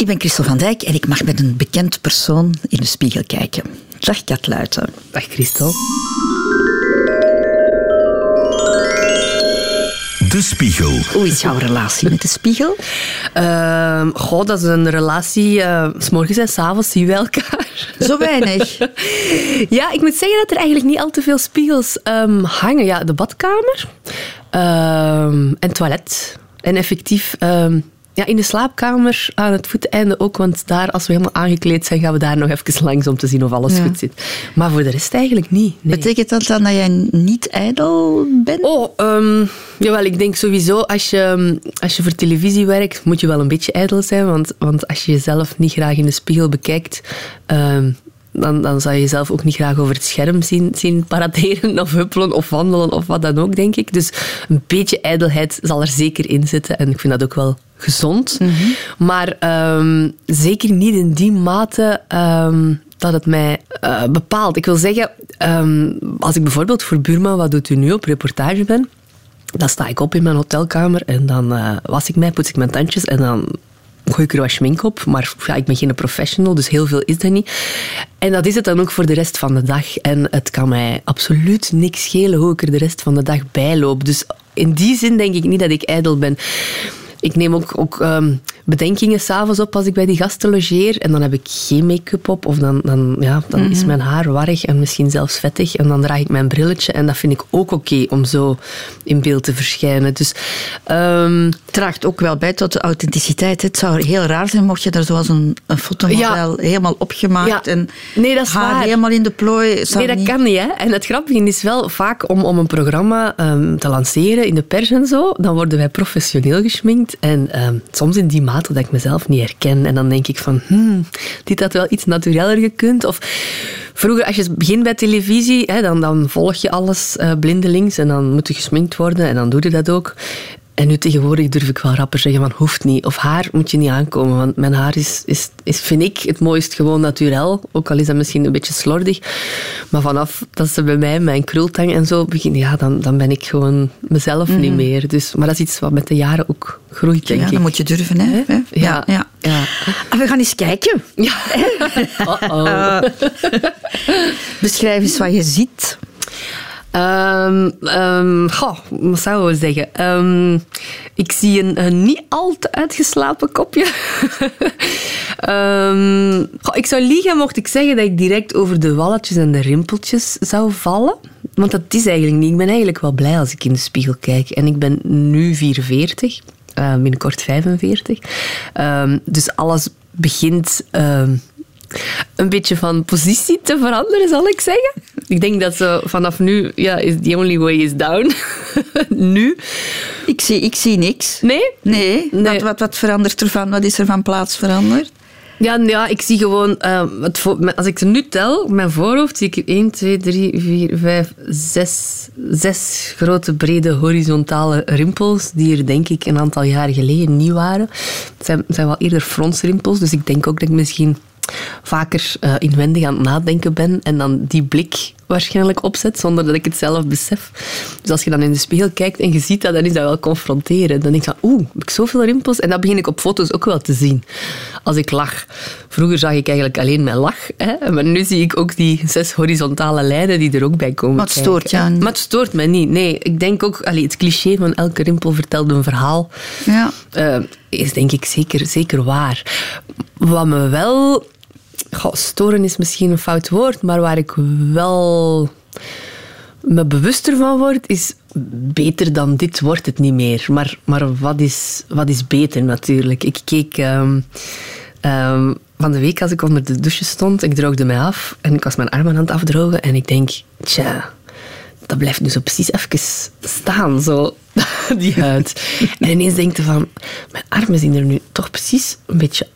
Ik ben Christel van Dijk en ik mag met een bekend persoon in de spiegel kijken. Dag Katluiten. Dag Christel. De Spiegel. Hoe is jouw relatie met de spiegel? Uh, goh, dat is een relatie. Uh, s morgens en s avonds zien we elkaar. Zo weinig. ja, ik moet zeggen dat er eigenlijk niet al te veel spiegels um, hangen. Ja, de badkamer um, en toilet. En effectief um, ja, in de slaapkamer aan het voeteinde ook, want daar, als we helemaal aangekleed zijn, gaan we daar nog even langs om te zien of alles goed zit. Maar voor de rest eigenlijk niet. Nee. Betekent dat dan dat jij niet ijdel bent? Oh, um, jawel, ik denk sowieso, als je, als je voor televisie werkt, moet je wel een beetje ijdel zijn, want, want als je jezelf niet graag in de spiegel bekijkt, um, dan, dan zou je jezelf ook niet graag over het scherm zien, zien paraderen of huppelen of wandelen of wat dan ook, denk ik. Dus een beetje ijdelheid zal er zeker in zitten. En ik vind dat ook wel gezond. Mm -hmm. Maar um, zeker niet in die mate um, dat het mij uh, bepaalt. Ik wil zeggen, um, als ik bijvoorbeeld voor Burma, wat doet u nu, op reportage ben, dan sta ik op in mijn hotelkamer en dan uh, was ik mij, poets ik mijn tandjes en dan gooi ik er wat schmink op. Maar ja, ik ben geen professional, dus heel veel is dat niet. En dat is het dan ook voor de rest van de dag. En het kan mij absoluut niks schelen hoe ik er de rest van de dag bij loop. Dus in die zin denk ik niet dat ik ijdel ben. Ik neem ook, ook um, bedenkingen s'avonds op als ik bij die gasten logeer. En dan heb ik geen make-up op. Of dan, dan, ja, dan mm-hmm. is mijn haar warrig en misschien zelfs vettig. En dan draag ik mijn brilletje. En dat vind ik ook oké okay om zo in beeld te verschijnen. Dus, um, Draagt ook wel bij tot de authenticiteit. Het zou heel raar zijn mocht je daar zoals een, een fotomodel ja. helemaal opgemaakt ja. en nee, dat is haar waar. helemaal in de plooi. Nee, dat niet... kan niet. Hè? En het grappige is wel vaak om, om een programma um, te lanceren in de pers en zo, dan worden wij professioneel geschminkt. En um, soms in die mate dat ik mezelf niet herken. En dan denk ik van, hmm, dit had wel iets natureller gekund. Of vroeger, als je begint bij televisie, hè, dan, dan volg je alles uh, blindelings en dan moet je gesminkt worden en dan doe je dat ook. En nu tegenwoordig durf ik wel rapper zeggen van hoeft niet. Of haar moet je niet aankomen. Want mijn haar is, is, is vind ik, het mooist gewoon naturel. Ook al is dat misschien een beetje slordig. Maar vanaf dat ze bij mij mijn krultang en zo beginnen, ja, dan, dan ben ik gewoon mezelf mm. niet meer. Dus, maar dat is iets wat met de jaren ook groeit, denk ja, ik. dan moet je durven, hè? Ja. ja. ja. En we gaan eens kijken. Ja. Uh, beschrijf eens wat je ziet. Um, um, goh, wat zou ik zeggen? Um, ik zie een, niet al te uitgeslapen kopje. goh, ik zou liegen mocht ik zeggen dat ik direct over de walletjes en de rimpeltjes zou vallen. Want dat is eigenlijk niet. Ik ben eigenlijk wel blij als ik in de spiegel kijk. En ik ben nu 44, uh, binnenkort 45. dus alles begint een beetje van positie te veranderen, zal ik zeggen. Ik denk dat zo vanaf nu, ja, is the only way is down. nu. Ik zie, ik zie niks. Nee? Nee. Nee. Wat, wat, wat verandert ervan? Wat is er van plaats veranderd? Ja, ja, ik zie gewoon, uh, het als ik er nu tel, mijn voorhoofd, zie ik 1, 2, 3, 4, 5, 6, 6 grote, brede, horizontale rimpels, die er denk ik een aantal jaren geleden niet waren. Het zijn, zijn wel eerder fronsrimpels, dus ik denk ook dat ik misschien vaker uh, inwendig aan het nadenken ben en dan die blik waarschijnlijk opzet, zonder dat ik het zelf besef. Dus als je dan in de spiegel kijkt en je ziet dat, dan is dat wel confronteren. Dan denk je van, oeh, heb ik zoveel rimpels? En dat begin ik op foto's ook wel te zien. Als ik lach. Vroeger zag ik eigenlijk alleen mijn lach. Hè? Maar nu zie ik ook die zes horizontale lijnen die er ook bij komen Maar het stoort jou Maar het stoort mij niet. Nee, ik denk ook, allee, het cliché van elke rimpel vertelt een verhaal. Ja. Uh, is denk ik zeker, zeker waar. Wat me wel Goh, storen is misschien een fout woord, maar waar ik wel me bewuster van word, is beter dan dit wordt het niet meer. Maar, maar wat, is, wat is beter natuurlijk? Ik keek um, um, van de week als ik onder de douche stond, ik droogde mij af en ik was mijn armen aan het afdrogen en ik denk, tja, dat blijft nu zo precies even staan, zo, die huid. en ineens denk je van, mijn armen zien er nu toch precies een beetje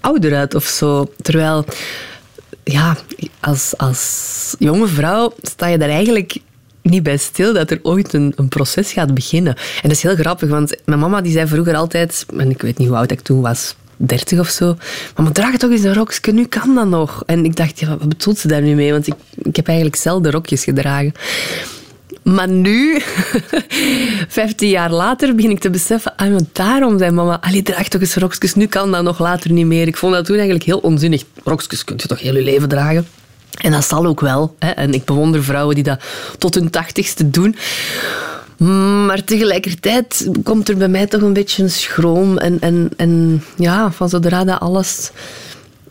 ouder uit of zo. Terwijl, ja, als, als jonge vrouw sta je daar eigenlijk niet bij stil dat er ooit een, een proces gaat beginnen. En dat is heel grappig, want mijn mama die zei vroeger altijd, en ik weet niet hoe oud ik toen was, 30 of zo. Mama, draag toch eens een rokje, nu kan dat nog. En ik dacht, ja, wat bedoelt ze daar nu mee? Want ik, ik heb eigenlijk zelden rokjes gedragen. Maar nu, 15 jaar later, begin ik te beseffen, ah, maar daarom zei mama, allee, draag toch eens rokjes, nu kan dat nog later niet meer. Ik vond dat toen eigenlijk heel onzinnig. Rokjes kun je toch heel je leven dragen? En dat zal ook wel. Hè. En ik bewonder vrouwen die dat tot hun tachtigste doen. Maar tegelijkertijd komt er bij mij toch een beetje een schroom. En, en, en ja, van zodra dat alles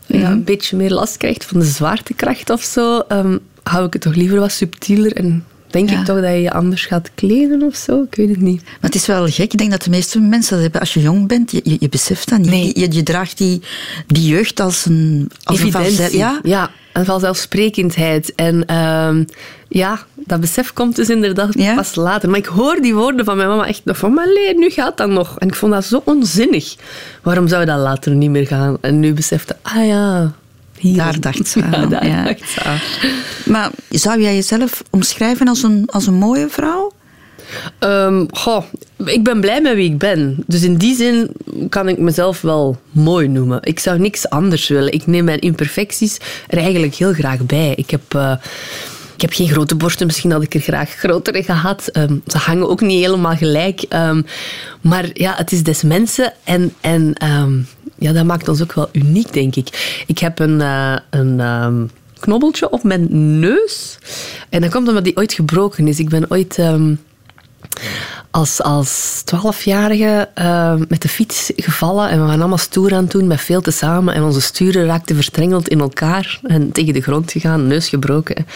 ja, mhm. een beetje meer last krijgt van de zwaartekracht of zo, um, hou ik het toch liever wat subtieler en denk ik toch dat je je anders gaat kleden of zo. Ik weet het niet. Maar het is wel gek. Ik denk dat de meeste mensen dat hebben als je jong bent. Je, je, beseft dat niet. Je, je, draagt die, die jeugd als een... Als. Een ja? ja, een vanzelfsprekendheid. En ehm, ja, dat besef komt dus inderdaad pas later. Maar ik hoor die woorden van mijn mama echt nog van... Maar nu gaat dat nog. En ik vond dat zo onzinnig. Waarom zou dat later niet meer gaan? En nu besefte ah ja, daar dacht ze aan. Ja, daar dacht ze aan. Maar zou jij jezelf omschrijven als een, als een mooie vrouw? Um, goh, ik ben blij met wie ik ben. Dus in die zin kan ik mezelf wel mooi noemen. Ik zou niks anders willen. Ik neem mijn imperfecties er eigenlijk heel graag bij. Ik heb... Uh, ik heb geen grote borsten, misschien had ik er graag grotere gehad. Um, ze hangen ook niet helemaal gelijk. Um, maar ja, het is des mensen en, en um, ja, dat maakt ons ook wel uniek, denk ik. Ik heb een, uh, een knobbeltje op mijn neus. En dat komt omdat die ooit gebroken is. Ik ben ooit als, als twaalfjarige uh, met de fiets gevallen en we waren allemaal stoer aan het doen, met veel te samen. En onze sturen raakten verstrengeld in elkaar en tegen de grond gegaan, neus gebroken.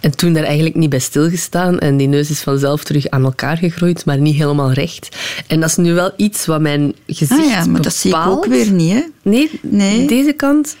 En toen daar eigenlijk niet bij stilgestaan. En die neus is vanzelf terug aan elkaar gegroeid, maar niet helemaal recht. En dat is nu wel iets wat mijn gezicht ah ja, maar bepaalt. dat zie ik ook weer niet, hè? Nee, nee. deze kant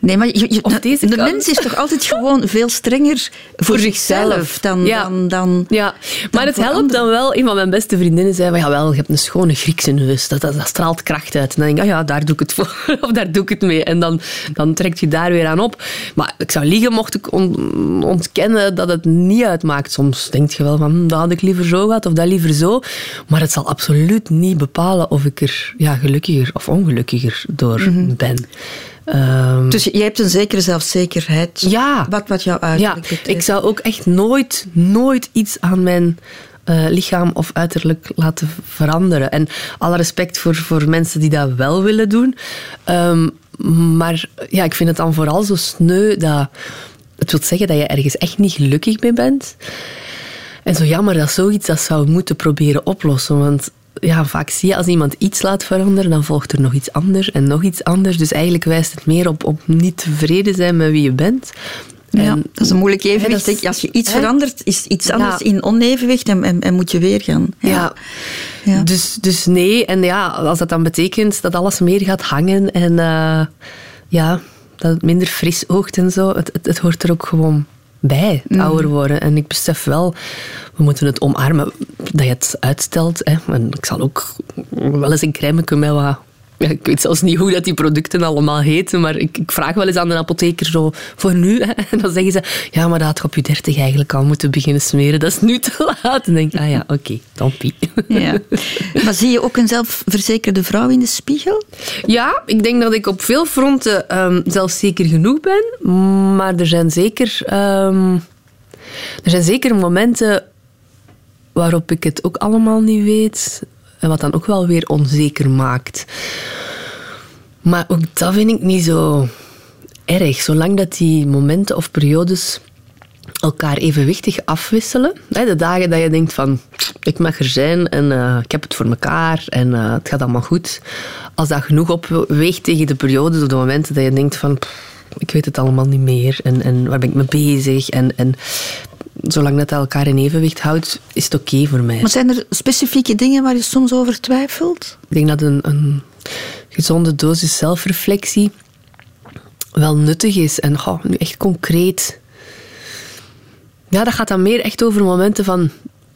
Nee, maar je, de mens is toch altijd gewoon veel strenger voor, zichzelf dan... Ja, dan, dan, ja. maar het helpt dan wel. Een van mijn beste vriendinnen zei, ja, wel, je hebt een schone Griekse neus. Dat, dat, straalt kracht uit. En dan denk ik, ah, ja, daar doe ik het voor. of daar doe ik het mee. En dan, dan trekt je daar weer aan op. Maar ik zou liegen mocht ik ontkennen dat het niet uitmaakt. Soms denk je wel van, hm, dat had ik liever zo gehad of dat liever zo. Maar het zal absoluut niet bepalen of ik er ja, gelukkiger of ongelukkiger door mhm. ben. Um, dus je hebt een zekere zelfzekerheid. Ja. Wat, wat jou uiterlijk ja, Ik zou ook echt nooit, nooit iets aan mijn uh, lichaam of uiterlijk laten veranderen. En alle respect voor, voor mensen die dat wel willen doen. Um, maar ja, ik vind het dan vooral zo sneu dat... Het wil zeggen dat je ergens echt niet gelukkig mee bent. En zo jammer dat zoiets dat zou moeten proberen oplossen. Want ja, vaak zie je als iemand iets laat veranderen, dan volgt er nog iets anders en nog iets anders. Dus eigenlijk wijst het meer op, op niet tevreden zijn met wie je bent. Ja, dat is een moeilijk evenwicht. als je iets verandert, is iets anders in onevenwicht en, en, moet je weer gaan. Ja. ja. Dus, dus nee. En ja, als dat dan betekent dat alles meer gaat hangen en uh, ja, dat het minder fris oogt en zo, het, het, het hoort er ook gewoon bij, het mm. ouder worden. En ik besef wel, we moeten het omarmen dat je het uitstelt. Hè. En ik zal ook wel eens een crème met wat ik weet zelfs niet hoe dat die producten allemaal heten, maar ik, ik vraag wel eens aan de apotheker zo voor nu. Hè, en dan zeggen ze, ja, maar dat had je op je dertig eigenlijk al moeten beginnen smeren. Dat is nu te laat. En denk ik, ah ja, oké, okay, tompie. Ja. Maar zie je ook een zelfverzekerde vrouw in de spiegel? Ja, ik denk dat ik op veel fronten um, zelfzeker genoeg ben. Maar er zijn zeker, um, er zijn zeker momenten waarop ik het ook allemaal niet weet. En wat dan ook wel weer onzeker maakt. Maar ook dat vind ik niet zo erg. Zolang dat die momenten of periodes elkaar evenwichtig afwisselen. De dagen dat je denkt van, ik mag er zijn en uh, ik heb het voor mekaar en uh, het gaat allemaal goed. Als dat genoeg opweegt tegen de periodes of de momenten dat je denkt van, ik weet het allemaal niet meer en, en waar ben ik mee bezig en, en zolang dat elkaar in evenwicht houdt, is het oké voor mij. Maar zijn er specifieke dingen waar je soms over twijfelt? Ik denk dat een, een gezonde dosis zelfreflectie wel nuttig is. En oh, nu echt concreet. Ja, dat gaat dan meer echt over momenten van...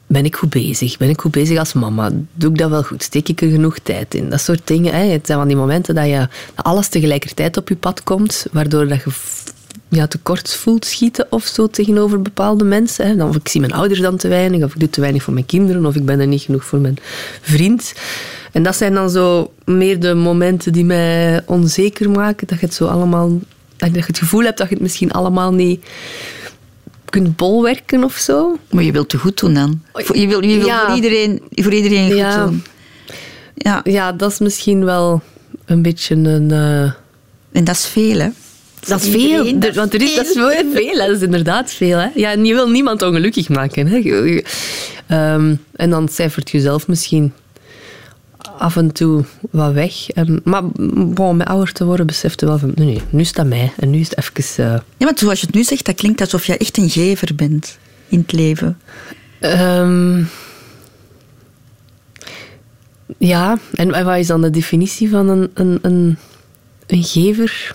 Ben ik goed bezig? Ben ik goed bezig als mama? Doe ik dat wel goed? Steek ik er genoeg tijd in? Dat soort dingen. Hè. Het zijn van die momenten dat, je, dat alles tegelijkertijd op je pad komt, waardoor dat je ja, tekort voelt schieten of zo tegenover bepaalde mensen. Hè. Dan, of ik zie mijn ouders dan te weinig, of ik doe te weinig voor mijn kinderen, of ik ben er niet genoeg voor mijn vriend. En dat zijn dan zo meer de momenten die mij onzeker maken. Dat je het zo allemaal... Dat je het gevoel hebt dat je het misschien allemaal niet kunt bolwerken of zo. Maar je wilt te goed doen dan. Je wil, je wil voor, iedereen, voor iedereen goed ja. doen. Ja. ja, dat is misschien wel een beetje een... Uh... En dat is veel, hè? Dat is veel, want er is, dat is veel, veel dat is inderdaad veel. Hè? Ja, en je wil niemand ongelukkig maken. Hè? Um, en dan cijfert je zelf misschien af en toe wat weg. En, maar bon, met ouder te worden besefte wel van, nee, nee, nu is dat mij. En nu is het even... Uh... Ja, maar zoals je het nu zegt, dat klinkt alsof je echt een gever bent in het leven. Um, ja, en wat is dan de definitie van een, een, een, een gever?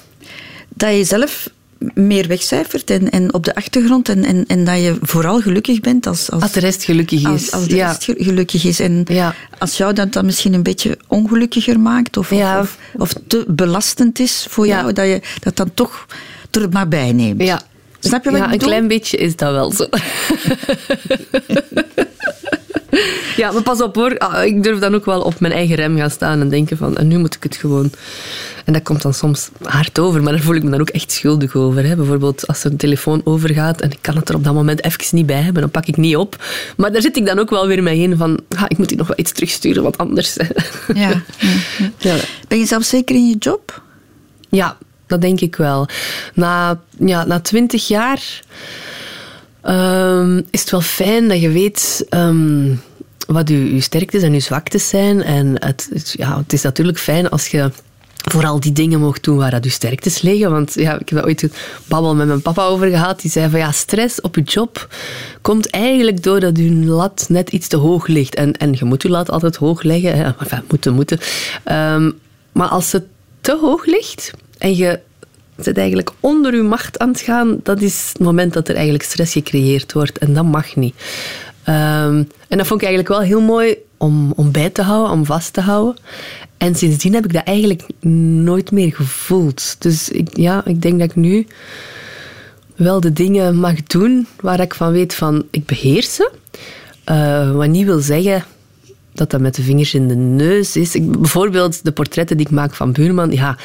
Dat je zelf meer wegcijfert en, en op de achtergrond en, en, en dat je vooral gelukkig bent als, als, als de rest gelukkig is. Als, de ja. rest gelukkig is. En ja. als jou dat dan misschien een beetje ongelukkiger maakt of, ja. of, of, te belastend is voor jou, dat je dat dan toch er maar bij neemt. Ja. Snap je wat ja, ik bedoel? een klein beetje is dat wel zo. Ja, maar pas op hoor. Ah, ik durf dan ook wel op mijn eigen rem gaan staan en denken van, en nu moet ik het gewoon. En dat komt dan soms hard over, maar daar voel ik me dan ook echt schuldig over. Hè. Bijvoorbeeld als er een telefoon overgaat en ik kan het er op dat moment even niet bij hebben, dan pak ik niet op. Maar daar zit ik dan ook wel weer mee in van, ah, ik moet die nog wel iets terugsturen, want anders... Ja, ja, ja. Ben je zelf zeker in je job? Ja, dat denk ik wel. Na, ja, na twintig jaar... Um, is het wel fijn dat je weet um, wat je, je sterktes en je zwaktes zijn. En het, ja, het is natuurlijk fijn als je vooral die dingen mocht doen waar dat je sterktes liggen. Want ja, ik heb daar ooit een babbel met mijn papa over gehad. Die zei van ja, stress op je job komt eigenlijk doordat je lat net iets te hoog ligt. En, en je moet je lat altijd hoog leggen. Hè. Enfin, moeten, moeten. Um, maar als het te hoog ligt en je zit eigenlijk onder je macht aan het gaan, dat is het moment dat er eigenlijk stress gecreëerd wordt. En dat mag niet. Um, en dat vond ik eigenlijk wel heel mooi om, om bij te houden, om vast te houden. En sindsdien heb ik dat eigenlijk nooit meer gevoeld. Dus ik, ja, ik denk dat ik nu wel de dingen mag doen waar ik van weet van ik beheers ze. Uh, wat niet wil zeggen dat dat met de vingers in de neus is. Ik, bijvoorbeeld de portretten die ik maak van buurman. Ja,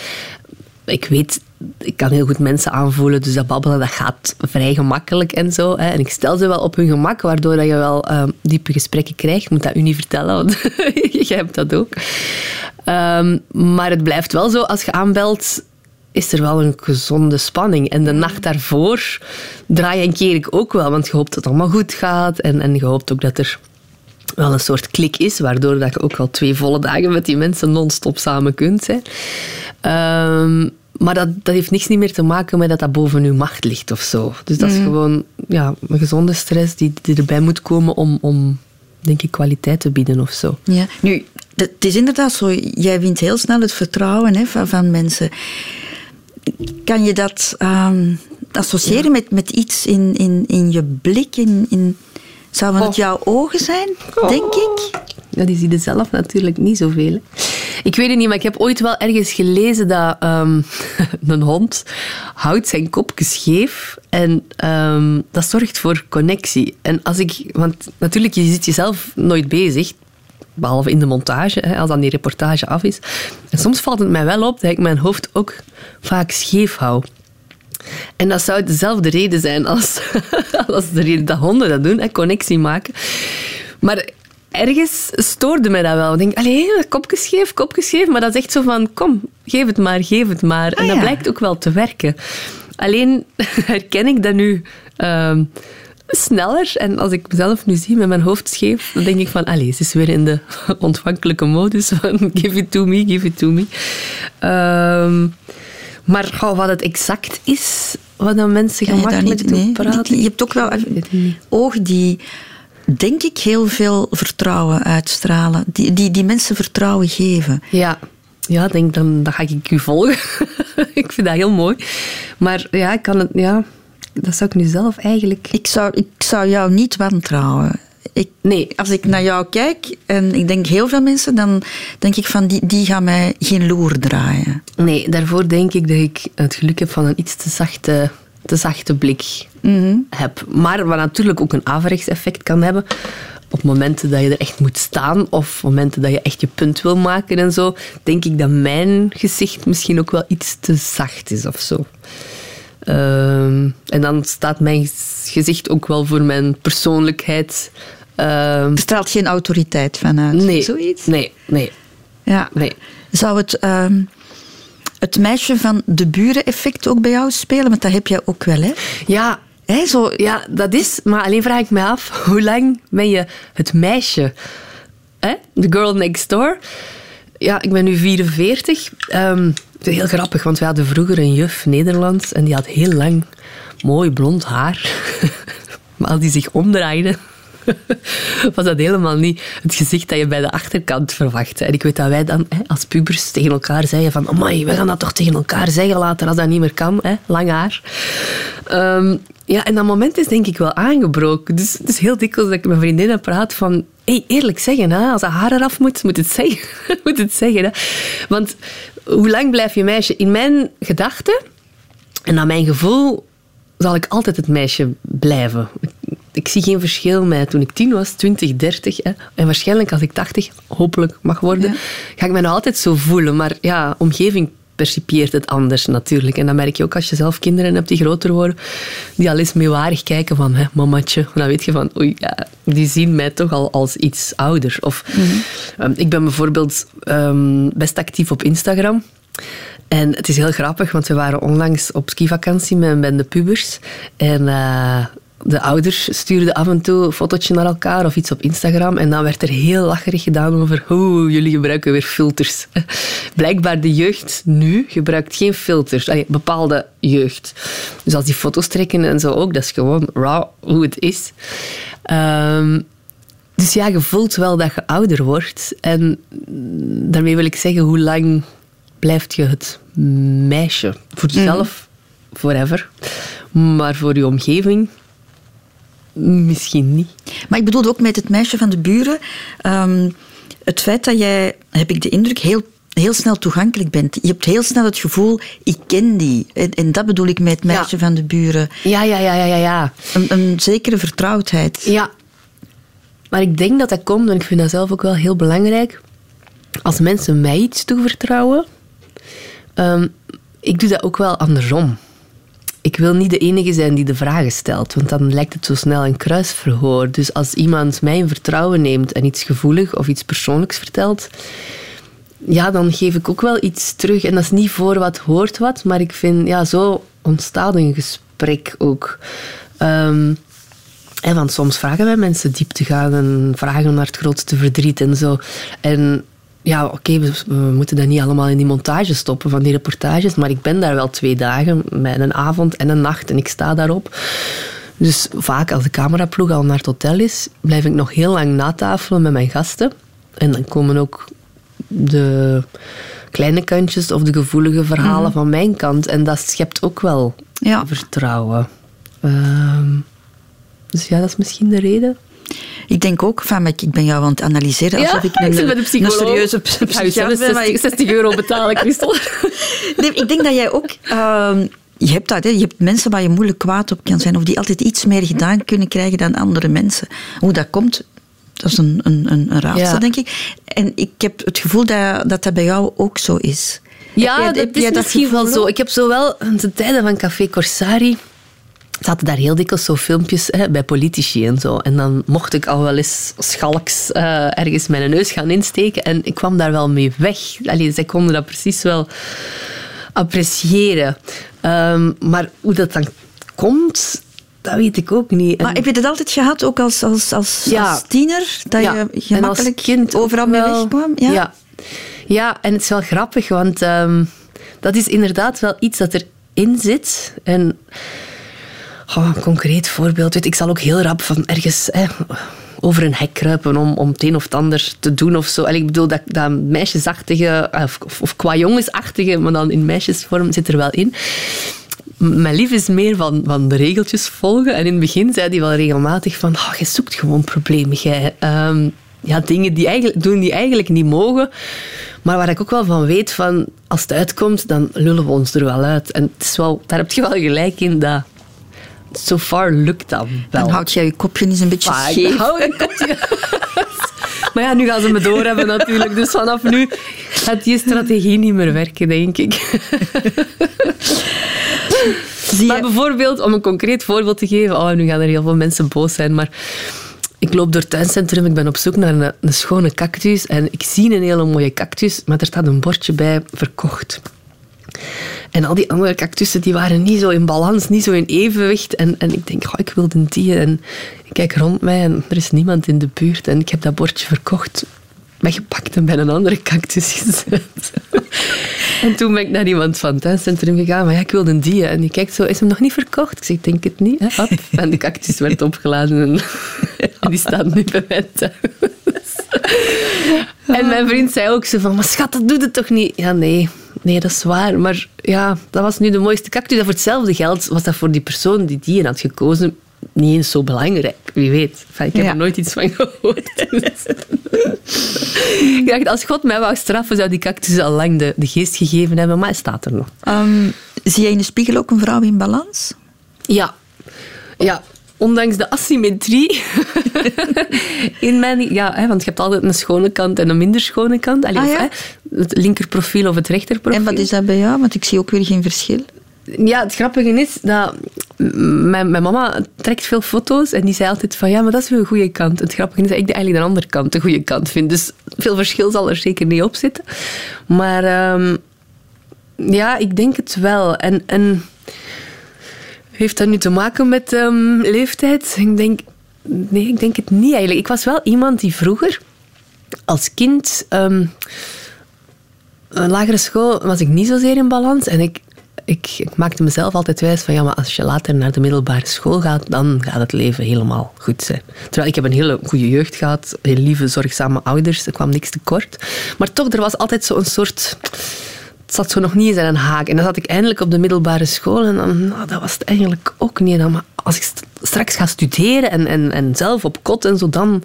ik weet, ik kan heel goed mensen aanvoelen, dus dat babbelen dat gaat vrij gemakkelijk en zo. Hè. En ik stel ze wel op hun gemak, waardoor dat je wel uh, diepe gesprekken krijgt. Ik moet dat u niet vertellen, want jij hebt dat ook. Um, maar het blijft wel zo, als je aanbelt, is er wel een gezonde spanning. En de nacht daarvoor draai en keer ik ook wel, want je hoopt dat het allemaal goed gaat. En, en je hoopt ook dat er wel een soort klik is, waardoor dat je ook wel twee volle dagen met die mensen non-stop samen kunt. Hè. Um, maar dat, dat heeft niks niet meer te maken met dat dat boven uw macht ligt of zo. Dus dat is mhm. gewoon ja, een gezonde stress die, die erbij moet komen om, om, denk ik, kwaliteit te bieden of zo. Ja, nu, het is inderdaad zo. Jij wint heel snel het vertrouwen hè, van, van mensen. Kan je dat um, associëren met, met iets in, in, in je blik, in, in Zouden het oh. jouw ogen zijn, denk ik? Ja, die zie je zelf natuurlijk niet zoveel. Ik weet het niet, maar ik heb ooit wel ergens gelezen dat um, een hond houdt zijn kopje scheef en um, dat zorgt voor connectie. En als ik, want natuurlijk, je zit jezelf nooit bezig, behalve in de montage, hè, als dan die reportage af is. En soms valt het mij wel op dat ik mijn hoofd ook vaak scheef hou. En dat zou dezelfde reden zijn als, als de reden dat honden dat doen, hè, connectie maken. Maar ergens stoorde mij dat wel. Ik denk, allee, kopje scheef, kopje scheef. Maar dat is echt zo van, kom, geef het maar, geef het maar. en ah, dat blijkt ook wel te werken. Alleen herken ik dat nu ehm, sneller. En als ik mezelf nu zie met mijn hoofd scheef, dan denk ik van, allee, ze is weer in de ontvankelijke modus van give it to me, give it to me. Ehm, maar wat het exact is, wat dan mensen gemakkelijk doen praten... Je hebt ook wel ogen die, denk ik, heel veel vertrouwen uitstralen. Die, die, die mensen vertrouwen geven. Ja. Ja, denk dan, dan ga ik u volgen. ik vind dat heel mooi. Maar ja, ik kan het... Ja, dat zou ik nu zelf eigenlijk... Ik zou, ik zou jou niet wantrouwen. Ik, nee, als ik naar jou kijk, en ik denk heel veel mensen, dan denk ik van die, die gaan mij geen loer draaien. Nee, daarvoor denk ik dat ik het geluk heb van een iets te zachte, te zachte blik mhm. heb. Maar wat natuurlijk ook een averechts effect kan hebben, op momenten dat je er echt moet staan of momenten dat je echt je punt wil maken en zo, denk ik dat mijn gezicht misschien ook wel iets te zacht is of zo. Ehm, en dan staat mijn gezicht ook wel voor mijn persoonlijkheid. Ehm, er straalt geen autoriteit vanuit. nee, Zoiets? nee, nee. Ja. nee. Zou het, ehm, het meisje van de buren effect ook bij jou spelen? Want dat heb jij ook wel, hè? Ja, Hè, zo, ja, dat is. Maar alleen vraag ik me af, hoe lang ben je het meisje? Hè? The girl next door. Ja, ik ben nu 44. Ehm, het is heel grappig, want we hadden vroeger een juf Nederlands en die had heel lang mooi blond haar. maar als die zich omdraaide, was dat helemaal niet het gezicht dat je bij de achterkant verwachtte. En ik weet dat wij dan als pubers tegen elkaar zeiden van amai, we gaan dat toch tegen elkaar zeggen later als dat niet meer kan, hè? lang haar. Ehm, ja, en dat moment is denk ik wel aangebroken. Dus het is heel dikwijls dat ik met vriendinnen praat van hey, eerlijk zeggen, hè, als dat haar eraf moet, moet het zeggen. moet het zeggen. Want hoe lang blijf je meisje? In mijn gedachten en naar mijn gevoel zal ik altijd het meisje blijven. Ik, zie geen verschil met toen ik tien was, 20, 30. Hè. En waarschijnlijk als ik 80 hopelijk mag worden, Ja. ga ik me nog altijd zo voelen. Maar ja, omgeving percipieert het anders natuurlijk. En dan merk je ook als je zelf kinderen hebt die groter worden, die al eens meewarig kijken van, hè, mamatje. Dan weet je van, oei, ja, die zien mij toch al als iets ouder. Of ehm, ik ben bijvoorbeeld ehm, best actief op Instagram. En het is heel grappig, want we waren onlangs op skivakantie met een bende pubers. En eh, de ouders stuurden af en toe een fotootje naar elkaar of iets op Instagram. En dan werd er heel lacherig gedaan over hoe jullie gebruiken weer filters. Blijkbaar de jeugd nu gebruikt geen filters. Allee, bepaalde jeugd. Dus als die foto's trekken en zo ook, dat is gewoon raw hoe het is. Ehm, dus ja, je voelt wel dat je ouder wordt. En daarmee wil ik zeggen, hoe lang blijft je het meisje? Voor jezelf, forever. Maar voor je omgeving, misschien niet. Maar ik bedoel ook met het meisje van de buren. ehm, het feit dat jij, heb ik de indruk, heel, heel snel toegankelijk bent. Je hebt heel snel het gevoel, ik ken die. En, en dat bedoel ik met het meisje Ja. van de buren. Ja, ja, ja, ja, ja. ja. Een, een zekere vertrouwdheid. Ja, maar ik denk dat dat komt, en ik vind dat zelf ook wel heel belangrijk, als mensen mij iets toevertrouwen, ehm, ik doe dat ook wel andersom. Ik wil niet de enige zijn die de vragen stelt, want dan lijkt het zo snel een kruisverhoor. Dus als iemand mij in vertrouwen neemt en iets gevoelig of iets persoonlijks vertelt, ja, dan geef ik ook wel iets terug. En dat is niet voor wat hoort wat, maar ik vind, ja, zo ontstaat een gesprek ook. Ehm, hè, want soms vragen wij mensen diep te gaan en vragen naar het grootste verdriet en zo. En ja, oké, we, we moeten dat niet allemaal in die montage stoppen van die reportages, maar ik ben daar wel twee dagen met een avond en een nacht en ik sta daarop. Dus vaak als de cameraploeg al naar het hotel is, blijf ik nog heel lang natafelen met mijn gasten. En dan komen ook de kleine kantjes of de gevoelige verhalen van mijn kant. En dat schept ook wel Ja. vertrouwen. Ehm, dus ja, dat is misschien de reden. Ik denk ook, van, ik ben jou aan het analyseren alsof ik een, een serieuze psychiater ben. maar 60, ik- 60 euro betalen, Christel. Nee, ik denk dat jij ook... ehm, je hebt dat, hè. je hebt mensen waar je moeilijk kwaad op kan zijn, of die altijd iets meer gedaan kunnen krijgen dan andere mensen. Hoe dat komt, dat is een, een, een, raadsel, Ja. denk ik. En ik heb het gevoel dat, dat dat bij jou ook zo is. Ja, Heb jij- dat heb is misschien wel zo. Ik heb zowel de tijden van Café Corsari zaten daar heel dikwijls zo filmpjes hè, bij politici en zo. En dan mocht ik al wel eens schalks eh, ergens mijn neus gaan insteken. En ik kwam daar wel mee weg. Allee, zij konden dat precies wel appreciëren. Ehm, maar hoe dat dan komt, dat weet ik ook niet. En- Maar heb je dat altijd gehad, ook als, als, als, Ja. als tiener? Dat Ja, je en als gemakkelijk kind overal mee wegkwam? Ja? Ja. Ja, en het is wel grappig, want ehm, dat is inderdaad wel iets dat erin zit. En een concreet voorbeeld, weet, ik zal ook heel rap van ergens hè, over een hek kruipen om, om het een of het ander te doen of zo. Ik bedoel, dat, dat meisjesachtige, of, of, of qua jongensachtige, maar dan in meisjesvorm zit er wel in. Mijn lief is meer van, van de regeltjes volgen. En in het begin zei hij wel regelmatig van... Je zoekt gewoon problemen, jij. Ehm, ja, dingen die eigenlijk, doen die eigenlijk niet mogen. Maar waar ik ook wel van weet, van, als het uitkomt, dan lullen we ons er wel uit. En het is wel, daar heb je wel gelijk in, dat... So far lukt dat wel. Dan houd jij je kopje eens een beetje scheef. hou een kopje. Maar ja, nu gaan ze me doorhebben natuurlijk. Dus vanaf nu gaat die strategie niet meer werken, denk ik. Maar bijvoorbeeld, om een concreet voorbeeld te geven, oh, nu gaan er heel veel mensen boos zijn, maar ik loop door het tuincentrum, ik ben op zoek naar een, een schone cactus en ik zie een hele mooie cactus, maar er staat een bordje bij, verkocht. En al die andere cactussen die waren niet zo in balans, niet zo in evenwicht. En, en ik denk, oh, ik wilde die. En ik kijk rond mij en er is niemand in de buurt. En ik heb dat bordje verkocht, weggepakt en bij een andere cactus gezet. en toen ben ik naar iemand van het tuincentrum gegaan. Maar ja, ik wilde die. En die kijkt zo, is hem nog niet verkocht? Ik zeg, ik denk het niet. En de cactus werd opgeladen. En, en die staat nu bij mij thuis. En mijn vriend zei ook zo van, maar schat, dat doet het toch niet? Ja, nee, nee, dat is waar. Maar ja, dat was nu de mooiste cactus. En voor hetzelfde geld was dat voor die persoon die die had gekozen niet eens zo belangrijk. Wie weet. ik heb er nooit iets van gehoord. ik dacht, als God mij wou straffen, zou die cactus al lang de, de geest gegeven hebben. Maar hij staat er nog. Um, zie jij in de spiegel ook een vrouw in balans? Ja. Ja, ondanks de asymmetrie in mijn... Ja, hè, want je hebt altijd een schone kant en een minder schone kant. Allee, ah, hè, het linkerprofiel of het rechterprofiel. En wat is dat bij jou? Want ik zie ook weer geen verschil. Ja, het grappige is dat mijn, mijn, mama trekt veel foto's en die zei altijd van ja, maar dat is weer een goede kant. Het grappige is dat ik eigenlijk de andere kant de goede kant vind. Dus veel verschil zal er zeker niet op zitten. Maar um, ja, ik denk het wel. En, en heeft dat nu te maken met um, leeftijd? Ik denk, nee, ik denk het niet eigenlijk. Ik was wel iemand die vroeger als kind... Um, lagere school was ik niet zozeer in balans. En ik, ik, ik, maakte mezelf altijd wijs van ja, maar als je later naar de middelbare school gaat, dan gaat het leven helemaal goed zijn. Terwijl ik heb een hele goede jeugd gehad, heel lieve, zorgzame ouders, er kwam niks tekort. Maar toch, er was altijd zo'n soort zat zo nog niet eens in een haak. En dan zat ik eindelijk op de middelbare school en dan, nou, dat was het eigenlijk ook niet. Dan, maar als ik straks ga studeren en, en, en zelf op kot en zo, dan...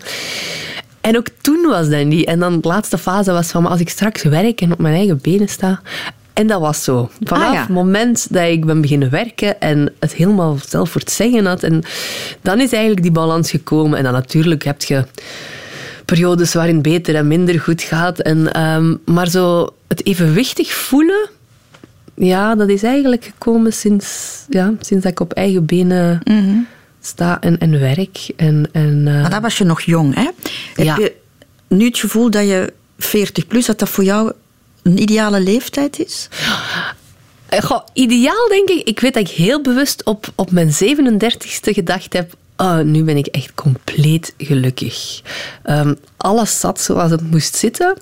En ook toen was dat niet. En dan de laatste fase was van, maar als ik straks werk en op mijn eigen benen sta... En dat was zo. Vanaf ah, het moment dat ik ben beginnen werken en het helemaal zelf voor het zeggen had. En dan is eigenlijk die balans gekomen. En dan natuurlijk heb je periodes waarin beter en minder goed gaat. En, um, maar zo het evenwichtig voelen, ja, dat is eigenlijk gekomen sinds, ja, sinds dat ik op eigen benen mhm. sta en, en werk. En, en, uh, maar dat was je nog jong, hè? Heb ja. je nu het gevoel dat je 40 plus, dat dat voor jou een ideale leeftijd is? Eh, goh, ideaal denk ik. Ik weet dat ik heel bewust op, op mijn 37ste gedacht heb oh, nu ben ik echt compleet gelukkig. Um, alles zat zoals het moest zitten.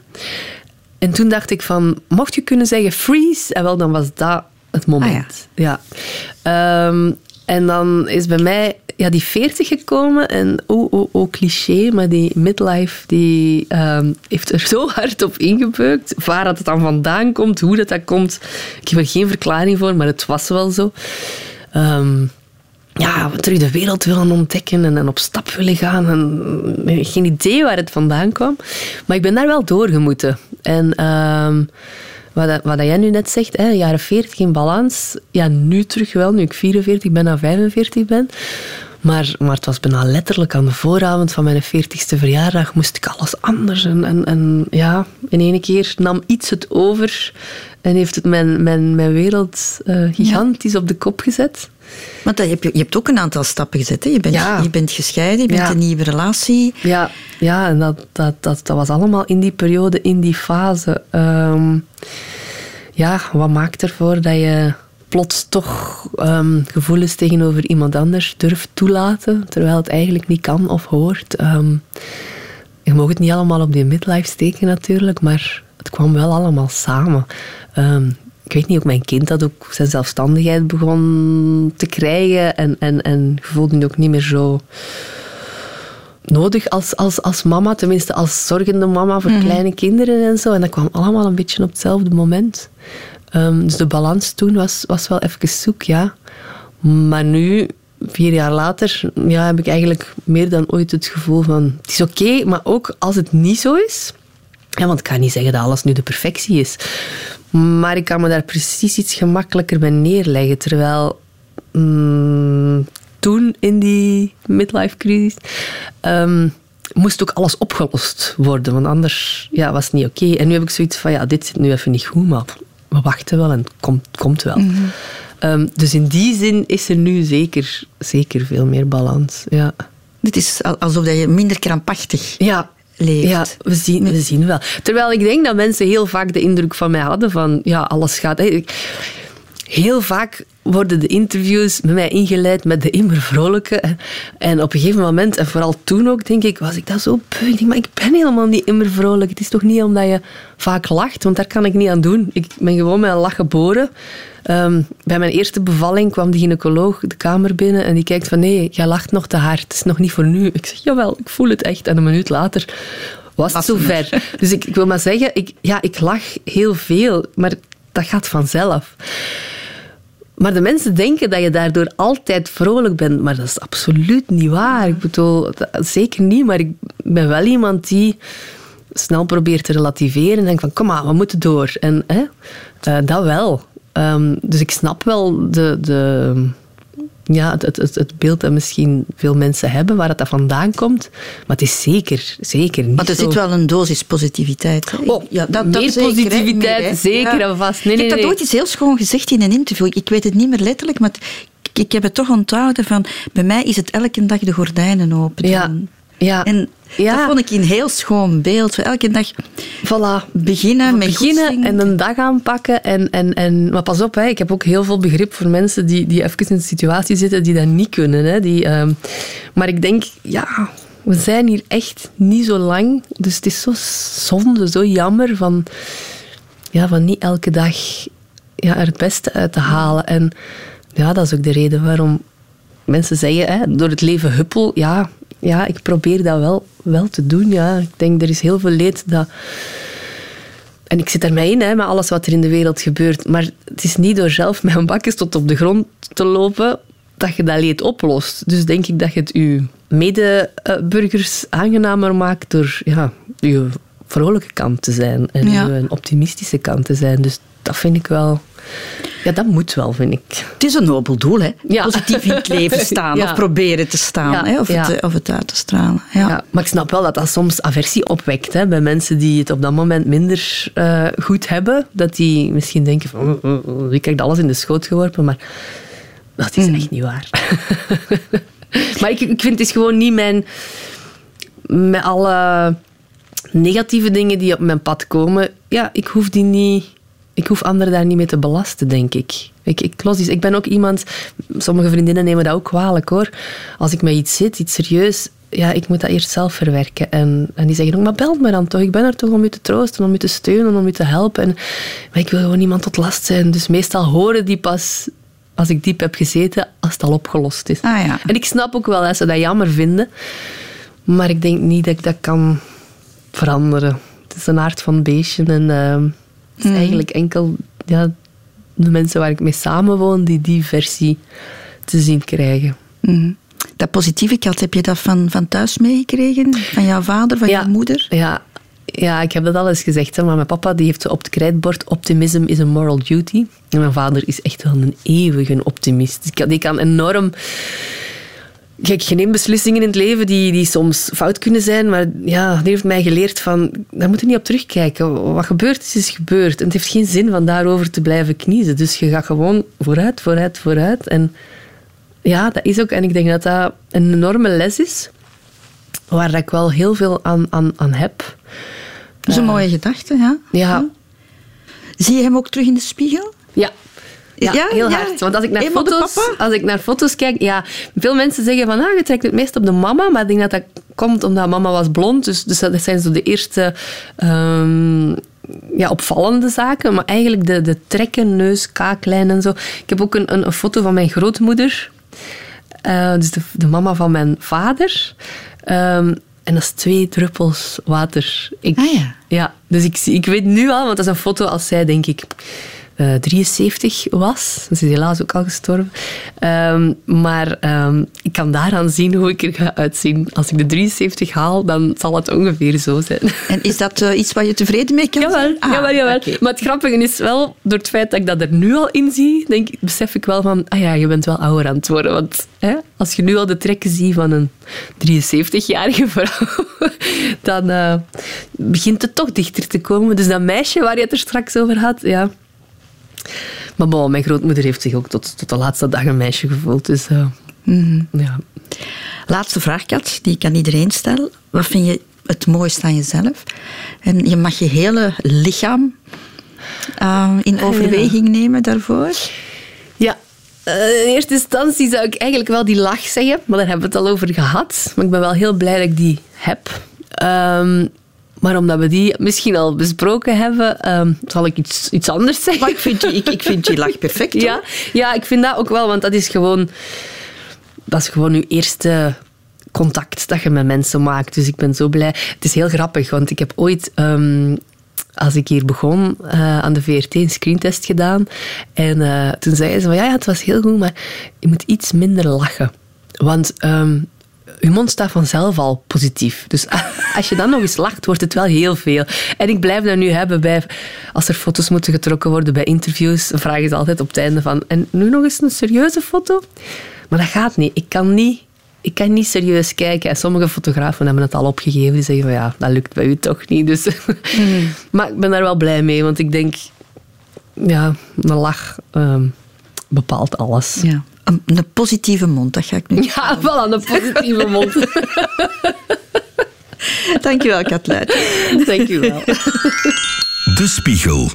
En toen dacht ik van, mocht je kunnen zeggen freeze? En wel, dan was dat het moment. Ah, ja. Ehm, en dan is bij mij ja, die 40 gekomen en oh, oh, oh, cliché, maar die midlife die, um, heeft er zo hard op ingebeukt. Waar dat het dan vandaan komt, hoe dat, dat komt, ik heb er geen verklaring voor, maar het was wel zo. Um, ja, terug de wereld willen ontdekken en, op stap willen gaan. En, geen idee waar het vandaan kwam. Maar ik ben daar wel doorgemoeten. En uh, wat, wat jij nu net zegt, hè, jaren 40 in balans. Ja, nu terug wel, nu ik 44 ben en 45 ben. Maar, maar het was bijna letterlijk aan de vooravond van mijn 40ste verjaardag moest ik alles anders. En, en, en ja, in één keer nam iets het over en heeft het mijn, mijn, mijn wereld uh, gigantisch op de kop gezet. Want je, hebt, je hebt ook een aantal stappen gezet. Hè? Je, bent, je bent gescheiden, je bent een nieuwe relatie. Ja, ja en dat, dat, dat, dat was allemaal in die periode, in die fase. Um, ja, wat maakt ervoor dat je plots toch um, gevoelens tegenover iemand anders durft toelaten, terwijl het eigenlijk niet kan of hoort. Um, je mag het niet allemaal op die midlife steken natuurlijk, maar het kwam wel allemaal samen. Um, ik weet niet, ook mijn kind dat ook zijn zelfstandigheid begon te krijgen en, en, en voelde ook niet meer zo nodig als, als, als mama, tenminste als zorgende mama voor mhm. kleine kinderen en zo. En dat kwam allemaal een beetje op hetzelfde moment. Um, dus de balans toen was, was wel even zoek, ja. Maar nu, vier jaar later, ja, heb ik eigenlijk meer dan ooit het gevoel van... Het is oké, maar ook als het niet zo is... Ja, want ik kan niet zeggen dat alles nu de perfectie is. Maar ik kan me daar precies iets gemakkelijker bij neerleggen. Terwijl mm, toen in die midlife crisis... Um, moest ook alles opgelost worden, want anders ja, was het niet oké. En nu heb ik zoiets van, ja, dit zit nu even niet goed, maar we wachten wel en het komt, komt wel. Ehm, dus in die zin is er nu zeker, zeker veel meer balans. Ja. Het is alsof je minder krampachtig ja. leeft. Ja, we zien, we zien wel. Terwijl ik denk dat mensen heel vaak de indruk van mij hadden van, ja, alles gaat... Heel vaak worden de interviews met mij ingeleid met de immer vrolijke. En op een gegeven moment, en vooral toen ook, denk ik, was ik dat zo beu. Ik denk, maar ik ben helemaal niet immer vrolijk. Het is toch niet omdat je vaak lacht, want daar kan ik niet aan doen. Ik ben gewoon met een lach geboren. Ehm, bij mijn eerste bevalling kwam de gynaecoloog de kamer binnen en die kijkt van nee, jij lacht nog te hard. Het is nog niet voor nu. Ik zeg, jawel, ik voel het echt. En een minuut later was het zover. Dus ik, ik, wil maar zeggen, ik, ja, ik lach heel veel, maar dat gaat vanzelf. Maar de mensen denken dat je daardoor altijd vrolijk bent. Maar dat is absoluut niet waar. Ik bedoel, zeker niet. Maar ik ben wel iemand die snel probeert te relativeren. En denkt van, kom maar, we moeten door. En hè, uh, dat wel. Um, dus ik snap wel de, de, ja, het, het, het beeld dat misschien veel mensen hebben, waar het dat vandaan komt. Maar het is zeker, zeker niet Maar er zit wel een dosis positiviteit. Oh, ja, dat, meer dat zeker, positiviteit, zeker en vast. Nee, ik heb nee, dat ooit iets heel schoon gezegd in een interview. Ik weet het niet meer letterlijk, maar ik, ik heb het toch onthouden van... Bij mij is het elke dag de gordijnen open Ja, ja. En ja. dat vond ik een heel schoon beeld. Elke dag voilà. beginnen met Beginnen en een dag aanpakken. En, en, en, maar pas op, hè, ik heb ook heel veel begrip voor mensen die, die even in een situatie zitten die dat niet kunnen. Hè, die, uh, maar ik denk, ja, we zijn hier echt niet zo lang. Dus het is zo zonde, zo jammer van, ja, van niet elke dag ja, er het beste uit te halen. En ja, dat is ook de reden waarom mensen zeggen, hè, door het leven huppel, ja, ja, ik probeer dat wel, wel te doen. Ja. Ik denk, er is heel veel leed dat... En ik zit er mee in, hè, met alles wat er in de wereld gebeurt. Maar het is niet door zelf met een bakjes tot op de grond te lopen dat je dat leed oplost. Dus denk ik dat je het je medeburgers aangenamer maakt door ja, je vrolijke kant te zijn en ja. je optimistische kant te zijn. Dus dat vind ik wel ja, dat moet wel, vind ik. Het is een nobel doel, hè? Ja. Positief in het leven staan of proberen te staan, hè? Of, het, of het uit te stralen. Ja. maar ik snap wel dat dat soms aversie opwekt hè? bij mensen die het op dat moment minder uh, goed hebben. Dat die misschien denken van, oh, oh, oh, ik krijg alles in de schoot geworpen, maar dat is mm. echt niet waar. maar ik, ik vind het is gewoon niet mijn... Met alle negatieve dingen die op mijn pad komen, ja, ik hoef die niet ik hoef anderen daar niet mee te belasten, denk ik. Ik, ik, los iets. ik ben ook iemand, sommige vriendinnen nemen dat ook kwalijk hoor. Als ik met iets zit, iets serieus, ja, ik moet dat eerst zelf verwerken. En, en die zeggen ook, maar bel me dan toch. Ik ben er toch om je te troosten, om je te steunen, om je te helpen. En, maar ik wil gewoon niemand tot last zijn. Dus meestal horen die pas als ik diep heb gezeten, als het al opgelost is. Ah, ja. En ik snap ook wel dat ze dat jammer vinden. Maar ik denk niet dat ik dat kan veranderen. Het is een aard van beestje. En... Uh, het is mhm. eigenlijk enkel ja, de mensen waar ik mee samenwoon die die versie te zien krijgen. Mm. Dat positieve kant, heb je dat van, van thuis meegekregen? Van jouw vader, van ja, jouw moeder? Ja, ja, ik heb dat al eens gezegd. Hè, maar mijn papa die heeft op het krijtbord optimism is a moral duty. En mijn vader is echt wel een eeuwige optimist. Die kan enorm Kijk, je neemt beslissingen in het leven die, die soms fout kunnen zijn, maar ja, die heeft mij geleerd van, daar moet je niet op terugkijken. Wat gebeurd is, is gebeurd. En het heeft geen zin van daarover te blijven kniezen. Dus je gaat gewoon vooruit, vooruit, vooruit. En ja, dat is ook, en ik denk dat dat een enorme les is, waar ik wel heel veel aan, aan, aan heb. Dat is een mooie gedachte, ja. Ja. Zie je hem ook terug in de spiegel? Ja, ja, heel hard. Want als ik, naar foto's, als ik naar foto's kijk, ja, veel mensen zeggen van ah, je trekt het meest op de mama, maar ik denk dat dat komt omdat mama was blond. Dus, dus dat zijn zo de eerste um, ja, opvallende zaken. Maar eigenlijk de, de trekken, neus, kaaklijn en zo. Ik heb ook een, een, een foto van mijn grootmoeder. Uh, dus de, de, mama van mijn vader. Um, en dat is twee druppels water. Ik, ah ja. Ja, dus ik, ik weet nu al, want dat is een foto als zij, denk ik, 73 was. Ze is helaas ook al gestorven. Ehm, maar ehm, ik kan daaraan zien hoe ik er ga uitzien. Als ik de 73 haal, dan zal het ongeveer zo zijn. En is dat uh, iets waar je tevreden mee kan jawel, zijn? Ah, jawel, jawel. Okay. Maar het grappige is wel, door het feit dat ik dat er nu al in zie, denk, besef ik wel van, ah ja, je bent wel ouder aan het worden. Want hè, als je nu al de trekken ziet van een 73-jarige vrouw, dan uh, begint het toch dichter te komen. Dus dat meisje waar je het er straks over had, ja... Maar bon, mijn grootmoeder heeft zich ook tot, tot de laatste dag een meisje gevoeld. Dus uh, mm ja. Laatste vraag, Kat, die ik aan iedereen stel. Wat vind je het mooiste aan jezelf? En je mag je hele lichaam uh, in overweging nemen daarvoor. Ja, uh, in eerste instantie zou ik eigenlijk wel die lach zeggen, maar daar hebben we het al over gehad. Maar ik ben wel heel blij dat ik die heb. Um, maar omdat we die misschien al besproken hebben, um, zal ik iets, iets anders zeggen. Maar ik vind die, ik, ik vind die lach perfect. Ja, ja, ik vind dat ook wel, want dat is gewoon, dat is gewoon je eerste contact dat je met mensen maakt. Dus ik ben zo blij. Het is heel grappig, want ik heb ooit... Um, als ik hier begon uh, aan de VRT een screentest gedaan. En uh, toen zeiden ze van ja, ja, het was heel goed, maar je moet iets minder lachen. Want um, je mond staat vanzelf al positief. Dus als je dan nog eens lacht, wordt het wel heel veel. En ik blijf dat nu hebben bij... Als er foto's moeten getrokken worden bij interviews, dan vragen ze altijd op het einde van... En nu nog eens een serieuze foto? Maar dat gaat niet. Ik kan niet ik kan niet serieus kijken. En sommige fotografen hebben het al opgegeven. Die zeggen van ja, dat lukt bij u toch niet. Dus. Mm. maar ik ben daar wel blij mee, want ik denk, ja, een lach um, bepaalt alles. Ja. Een, een, positieve mond, dat ga ik nu. Ja, wel een positieve mond. Dankjewel, Katluit. Dankjewel. De Spiegel.